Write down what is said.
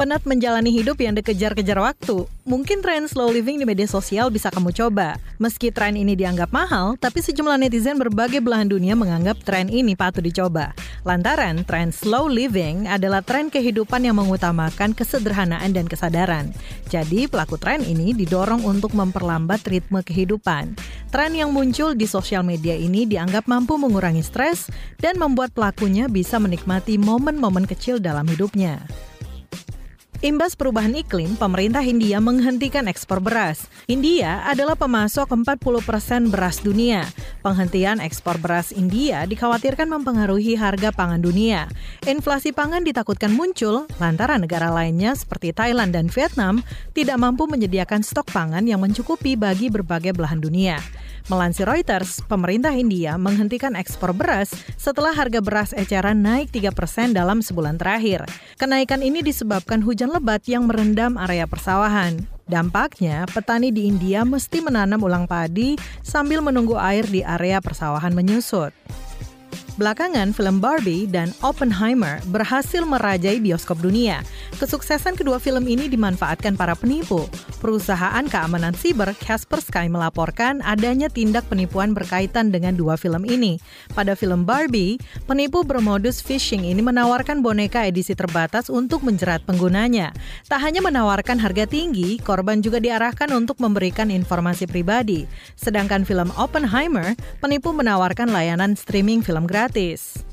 Penat menjalani hidup yang dikejar-kejar waktu? Mungkin tren slow living di media sosial bisa kamu coba. Meski tren ini dianggap mahal, tapi sejumlah netizen berbagai belahan dunia menganggap tren ini patut dicoba. Lantaran tren slow living adalah tren kehidupan yang mengutamakan kesederhanaan dan kesadaran. Jadi pelaku tren ini didorong untuk memperlambat ritme kehidupan. Tren yang muncul di sosial media ini dianggap mampu mengurangi stres dan membuat pelakunya bisa menikmati momen-momen kecil dalam hidupnya. Imbas perubahan iklim, pemerintah India menghentikan ekspor beras. India adalah pemasok 40 persen beras dunia. Penghentian ekspor beras India dikhawatirkan mempengaruhi harga pangan dunia. Inflasi pangan ditakutkan muncul lantaran negara lainnya seperti Thailand dan Vietnam tidak mampu menyediakan stok pangan yang mencukupi bagi berbagai belahan dunia. Melansir Reuters, pemerintah India menghentikan ekspor beras setelah harga beras eceran naik 3 persen dalam sebulan terakhir. Kenaikan ini disebabkan hujan lebat yang merendam area persawahan. Dampaknya, petani di India mesti menanam ulang padi sambil menunggu air di area persawahan menyusut. Belakangan, film Barbie dan Oppenheimer berhasil merajai bioskop dunia. Kesuksesan kedua film ini dimanfaatkan para penipu. Perusahaan keamanan siber Kaspersky melaporkan adanya tindak penipuan berkaitan dengan dua film ini. Pada film Barbie, penipu bermodus phishing ini menawarkan boneka edisi terbatas untuk menjerat penggunanya. Tak hanya menawarkan harga tinggi, korban juga diarahkan untuk memberikan informasi pribadi. Sedangkan film Oppenheimer, penipu menawarkan layanan streaming film gratis gratis.